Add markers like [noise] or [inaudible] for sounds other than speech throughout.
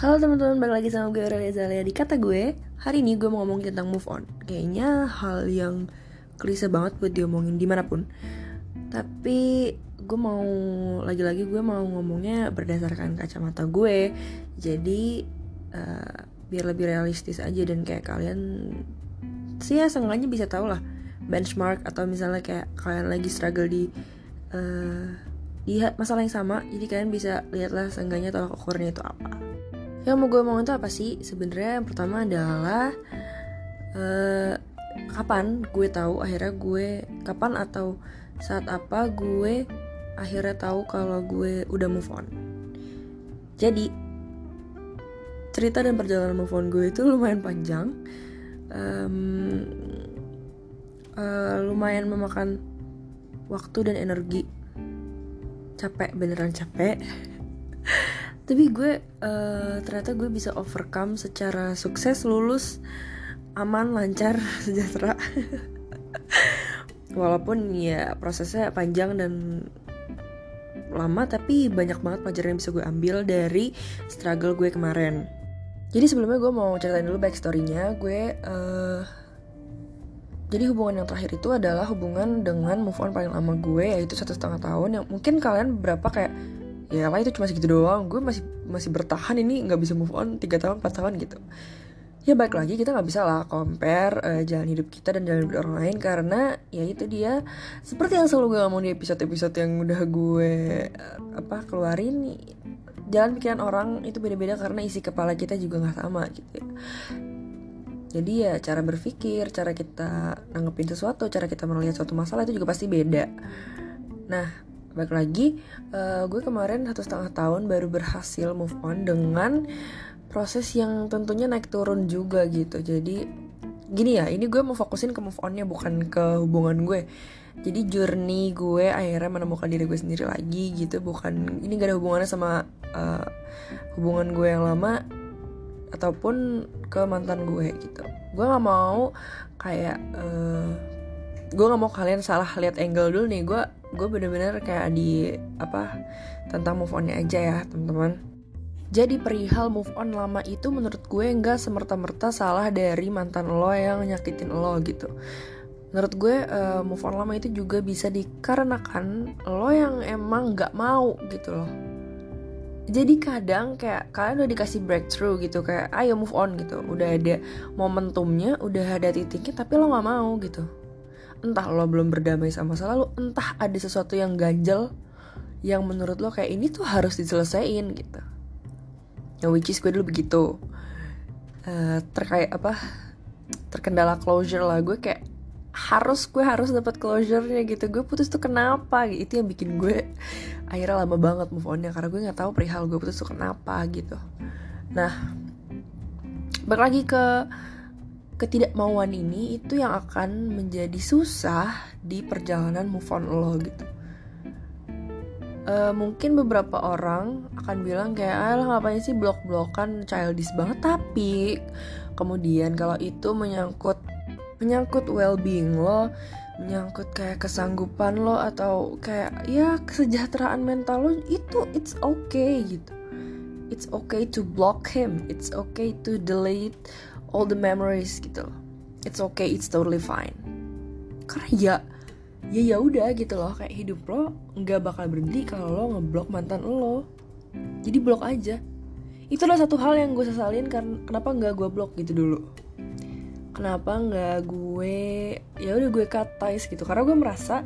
Halo teman-teman, balik lagi sama gue Aurelia Zalia. Di Kata Gue Hari ini gue mau ngomong tentang move on. Kayaknya hal yang klise banget buat diomongin di mana pun. Tapi gue mau, lagi-lagi gue mau ngomongnya berdasarkan kacamata gue. Jadi uh, biar lebih realistis aja dan kayak kalian sih ya seenggaknya bisa tau lah benchmark atau misalnya kayak kalian lagi struggle di uh, di masalah yang sama jadi kalian bisa lihatlah seenggaknya tolak ukurnya itu apa yang mau gue ngomong itu apa sih? Sebenarnya yang pertama adalah uh, kapan gue tahu akhirnya gue kapan atau saat apa gue akhirnya tahu kalau gue udah move on. Jadi cerita dan perjalanan move on gue itu lumayan panjang. Um, uh, lumayan memakan waktu dan energi. Capek beneran capek [laughs] tapi gue uh, ternyata gue bisa overcome secara sukses lulus aman lancar [laughs] sejahtera. Walaupun ya prosesnya panjang dan lama tapi banyak banget pelajaran yang bisa gue ambil dari struggle gue kemarin. Jadi sebelumnya gue mau ceritain dulu backstorynya. Gue uh, jadi hubungan yang terakhir itu adalah hubungan dengan move on paling lama gue yaitu satu setengah tahun. Yang mungkin kalian berapa kayak ya lah itu cuma segitu doang. Gue masih masih bertahan ini nggak bisa move on tiga tahun 4 tahun gitu. Ya baik lagi kita nggak bisa lah compare uh, jalan hidup kita dan jalan hidup orang lain karena ya itu dia. Seperti yang selalu gue ngomong di episode-episode yang udah gue apa keluarin jalan pikiran orang itu beda-beda karena isi kepala kita juga nggak sama gitu ya. jadi ya cara berpikir cara kita nanggepin sesuatu cara kita melihat suatu masalah itu juga pasti beda. Nah balik lagi uh, gue kemarin satu setengah tahun baru berhasil move on dengan proses yang tentunya naik turun juga gitu. Jadi gini ya ini gue mau fokusin ke move onnya bukan ke hubungan gue. Jadi journey gue akhirnya menemukan diri gue sendiri lagi gitu. Bukan ini gak ada hubungannya sama uh, hubungan gue yang lama ataupun ke mantan gue gitu. Gue nggak mau kayak uh, gue nggak mau kalian salah lihat angle dulu nih. Gue gue bener-bener kayak di apa tentang move onnya aja ya teman-teman. Jadi perihal move on lama itu menurut gue nggak semerta-merta salah dari mantan lo yang nyakitin lo gitu. Menurut gue uh, move on lama itu juga bisa dikarenakan lo yang emang nggak mau gitu loh. Jadi kadang kayak kalian udah dikasih breakthrough gitu kayak ayo move on gitu. Udah ada momentumnya udah ada titiknya tapi lo nggak mau gitu entah lo belum berdamai sama masa lalu entah ada sesuatu yang ganjel yang menurut lo kayak ini tuh harus diselesaikan gitu. Yang which is gue dulu begitu. Uh, terkait apa terkendala closure lah. Gue kayak harus gue harus dapat closure-nya gitu. Gue putus tuh kenapa? Itu yang bikin gue akhirnya lama banget move on-nya. Karena gue nggak tahu perihal gue putus tuh kenapa gitu. Nah balik lagi ke ketidakmauan ini itu yang akan menjadi susah di perjalanan move on lo gitu. Uh, mungkin beberapa orang akan bilang kayak ah ngapain sih blok-blokan childish banget tapi kemudian kalau itu menyangkut menyangkut well-being lo menyangkut kayak kesanggupan lo atau kayak ya kesejahteraan mental lo itu it's okay gitu it's okay to block him it's okay to delete all the memories gitu loh. It's okay it's totally fine. Karena ya ya ya udah gitu loh. Kayak hidup lo nggak bakal berhenti kalau lo ngeblok mantan lo. Jadi blok aja. Itu adalah satu hal yang gue sesalin karena kenapa nggak gue blok gitu dulu? Kenapa nggak gue ya udah gue cut ties gitu. Karena gue merasa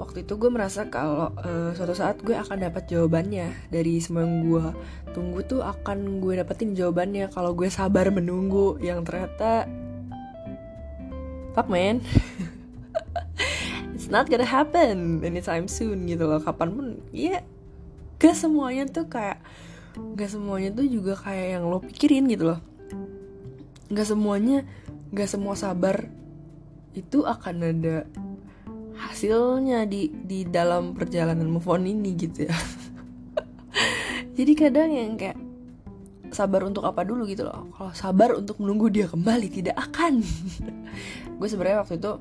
waktu itu gue merasa kalau uh, suatu saat gue akan dapat jawabannya. Dari semua yang gue tunggu tuh akan gue dapetin jawabannya kalau gue sabar menunggu yang ternyata fuck man. [laughs] It's not gonna happen anytime soon gitu loh. Kapan pun ya yeah, gak semuanya tuh kayak gak semuanya tuh juga kayak yang lo pikirin gitu loh. Gak semuanya gak semua sabar itu akan ada hasilnya di di dalam perjalanan move on ini gitu ya. [laughs] Jadi kadang yang kayak sabar untuk apa dulu gitu loh. Kalau sabar untuk menunggu dia kembali tidak akan. [laughs] Gue sebenarnya waktu itu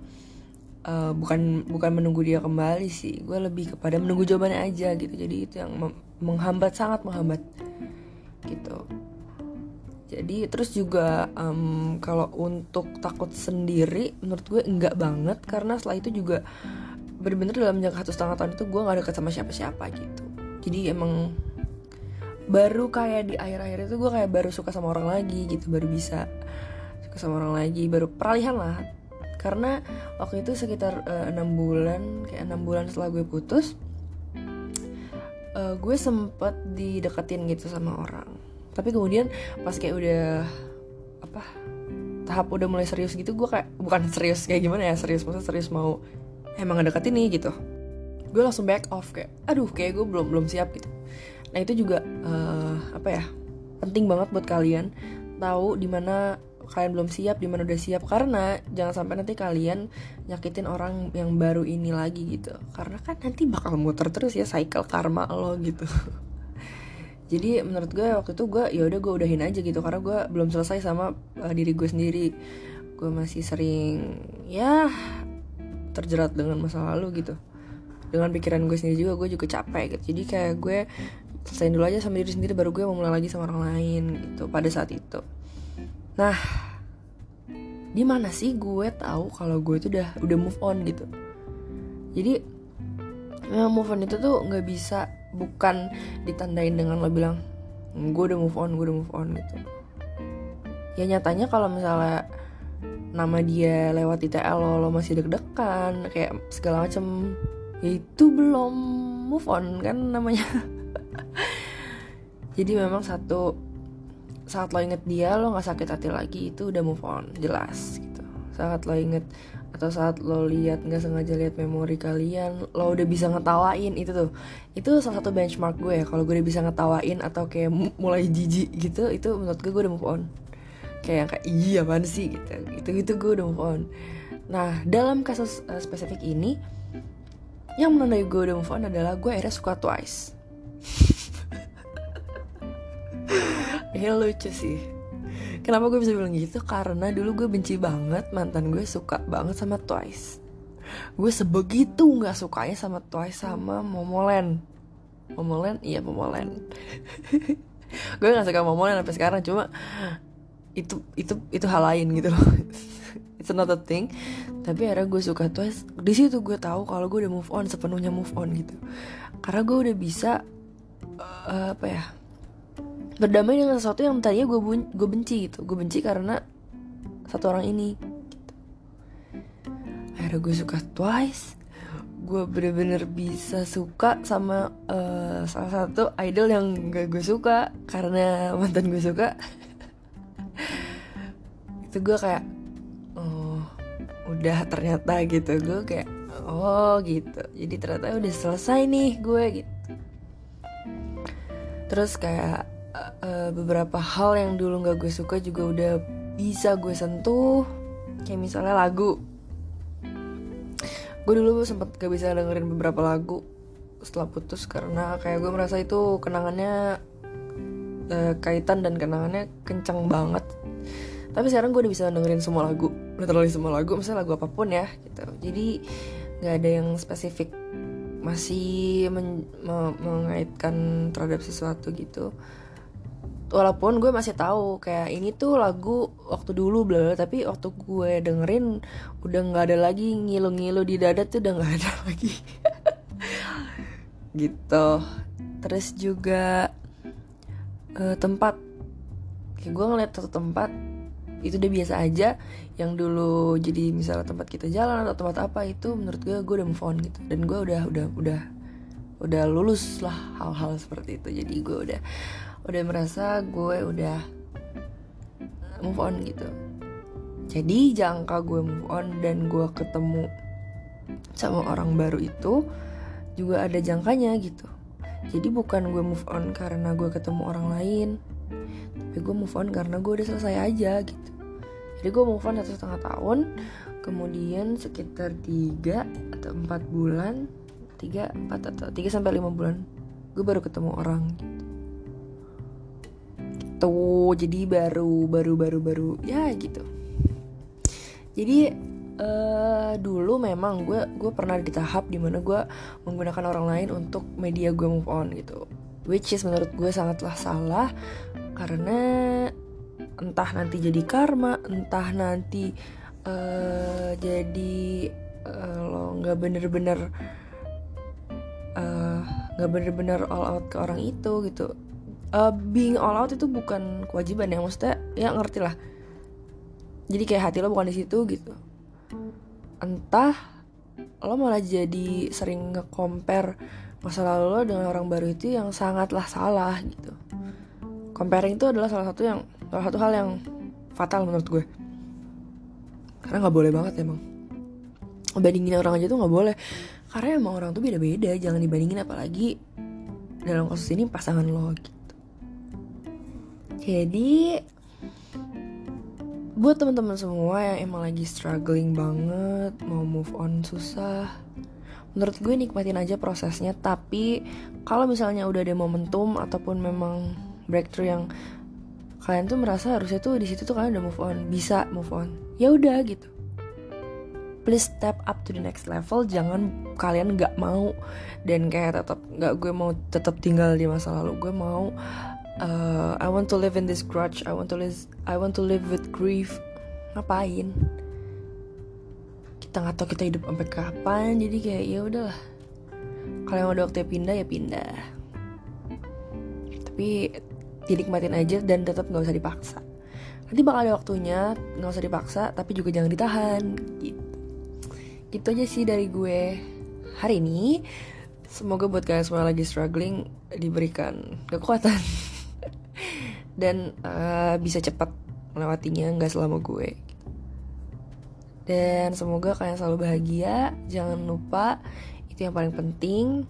uh, bukan bukan menunggu dia kembali sih. Gue lebih kepada menunggu jawabannya aja gitu. Jadi itu yang menghambat sangat menghambat. Gitu jadi terus juga um, kalau untuk takut sendiri menurut gue enggak banget. Karena setelah itu juga bener-bener dalam jangka satu setengah tahun itu gue gak deket sama siapa-siapa gitu. Jadi emang baru kayak di akhir-akhir itu gue kayak baru suka sama orang lagi gitu. Baru bisa suka sama orang lagi. Baru peralihan lah. Karena waktu itu sekitar eh, enam uh, bulan kayak enam bulan setelah gue putus uh, gue sempet dideketin gitu sama orang tapi kemudian pas kayak udah apa tahap udah mulai serius gitu gue kayak bukan serius kayak gimana ya serius maksudnya serius mau emang ngedeketin nih gitu gue langsung back off kayak aduh kayak gue belum belum siap gitu Nah itu juga uh, apa ya penting banget buat kalian tahu di mana kalian belum siap, di mana udah siap karena jangan sampai nanti kalian nyakitin orang yang baru ini lagi gitu. Karena kan nanti bakal muter terus ya cycle karma lo gitu. [laughs] Jadi menurut gue waktu itu gue ya udah gue udahin aja gitu karena gue belum selesai sama uh, diri gue sendiri. Gue masih sering ya terjerat dengan masa lalu gitu. Dengan pikiran gue sendiri juga gue juga capek gitu. Jadi kayak gue selesaiin dulu aja sama diri sendiri baru gue mau mulai lagi sama orang lain gitu pada saat itu. Nah di mana sih gue tahu kalau gue itu udah udah move on gitu? Jadi memang move on itu tuh nggak bisa bukan ditandain dengan lo bilang gue udah move on gue udah move on gitu. Ya nyatanya kalau misalnya nama dia lewat di TL lo, lo masih deg-degan kayak segala macem ya itu belum move on kan namanya. [laughs] Jadi memang satu saat lo inget dia lo nggak sakit hati lagi itu udah move on jelas saat lo inget atau saat lo lihat nggak sengaja lihat memori kalian lo udah bisa ngetawain itu tuh. Itu salah satu benchmark gue ya kalau gue udah bisa ngetawain atau kayak mulai jijik gitu itu menurut gue gue udah move on. Kayak kayak iya apaan sih? Gitu. Itu gitu gue udah move on. Nah dalam kasus uh, spesifik ini yang menandai gue udah move on adalah gue akhirnya suka Twice. [laughs] Ya lucu sih Kenapa gue bisa bilang gitu? Karena dulu gue benci banget mantan gue suka banget sama Twice. Gue sebegitu gak sukanya sama Twice sama Momoland. Momoland? Iya Momoland. [laughs] Gue gak suka Momoland sampai sekarang Cuma itu itu itu hal lain gitu loh. [laughs] It's another thing. Tapi akhirnya gue suka Twice. Di situ gue tahu kalau gue udah move on Sepenuhnya move on gitu. Karena gue udah bisa uh, Apa ya berdamai dengan sesuatu yang tadinya gue gue benci gitu. Gue benci karena satu orang ini gitu. akhirnya gue suka twice. Gue bener-bener bisa suka sama uh, salah satu idol yang gak gue suka. Karena mantan gue suka. [laughs] Itu gue kayak oh udah ternyata gitu. Gue kayak oh gitu. Jadi ternyata udah selesai nih gue gitu. Terus kayak uh, beberapa hal yang dulu nggak gue suka juga udah bisa gue sentuh. Kayak misalnya lagu. Gue dulu sempet gak bisa dengerin beberapa lagu setelah putus karena kayak gue merasa itu kenangannya uh, kaitan dan kenangannya kencang banget. Tapi sekarang gue udah bisa dengerin semua lagu literally semua lagu misalnya lagu apa pun ya gitu. Jadi nggak ada yang spesifik masih men mengaitkan terhadap sesuatu gitu walaupun gue masih tahu kayak ini tuh lagu waktu dulu bla tapi waktu gue dengerin udah nggak ada lagi ngilu-ngilu di dada tuh udah nggak ada [laughs] lagi. Gitu. Terus juga uh, tempat. Kayak gue ngeliat satu tempat itu udah biasa aja. Yang dulu jadi misalnya tempat kita jalan atau tempat apa itu menurut gue gue udah move on gitu. Dan gue udah udah udah udah lulus lah hal-hal seperti itu. Jadi gue udah udah merasa gue udah move on gitu. Jadi jangka gue move on dan gue ketemu sama orang baru itu juga ada jangkanya gitu. Jadi bukan gue move on karena gue ketemu orang lain tapi gue move on karena gue udah selesai aja gitu. Jadi gue move on satu setengah tahun kemudian sekitar tiga atau empat bulan tiga empat atau tiga sampai lima bulan gue baru ketemu orang. gitu gitu. Jadi baru baru baru baru. Ya gitu. Jadi uh, dulu memang gue gue pernah di tahap di mana gue menggunakan orang lain untuk media gue move on gitu. Which is menurut gue sangatlah salah karena entah nanti jadi karma entah nanti uh, jadi uh, lo nggak bener-bener nggak uh, bener-bener all out ke orang itu gitu uh, being all out itu bukan kewajiban ya maksudnya ya ngerti lah. Jadi kayak hati lo bukan di situ gitu. Entah lo malah jadi sering nge-compare masa lalu lo dengan orang baru itu yang sangatlah salah gitu. Comparing itu adalah salah satu yang salah satu hal yang fatal menurut gue. Karena nggak boleh banget emang. Bandingin orang aja tuh nggak boleh. Karena emang orang tuh beda-beda jangan dibandingin apalagi dalam kasus ini pasangan lo gitu jadi buat teman-teman semua yang emang lagi struggling banget mau move on susah menurut gue nikmatin aja prosesnya. Tapi kalau misalnya udah ada momentum ataupun memang breakthrough yang kalian tuh merasa harusnya tuh di situ tuh kalian udah move on bisa move on ya udah gitu. Please step up to the next level jangan kalian nggak mau. Dan kayak tetap nggak gue mau tetap tinggal di masa lalu gue mau uh, I want to live in this grudge. I want to live I want to live with grief. Ngapain? Kita nggak tahu kita hidup sampai kapan jadi kayak ya udahlah. Kalau yang udah waktunya pindah ya pindah. Tapi dinikmatin aja dan tetap nggak usah dipaksa. Nanti bakal ada waktunya nggak usah dipaksa tapi juga jangan ditahan. Gitu. Gitu aja sih dari gue. Hari ini semoga buat kalian semua lagi struggling diberikan kekuatan [laughs] dan uh, bisa cepat melewatinya nggak selama gue. Dan semoga kalian selalu bahagia. Jangan lupa itu yang paling penting.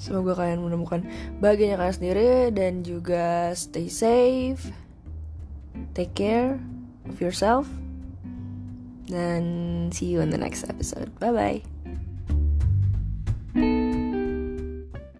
Semoga kalian menemukan bahagianya kalian sendiri dan juga stay safe take care of yourself. Dan see you on the next episode. Bye bye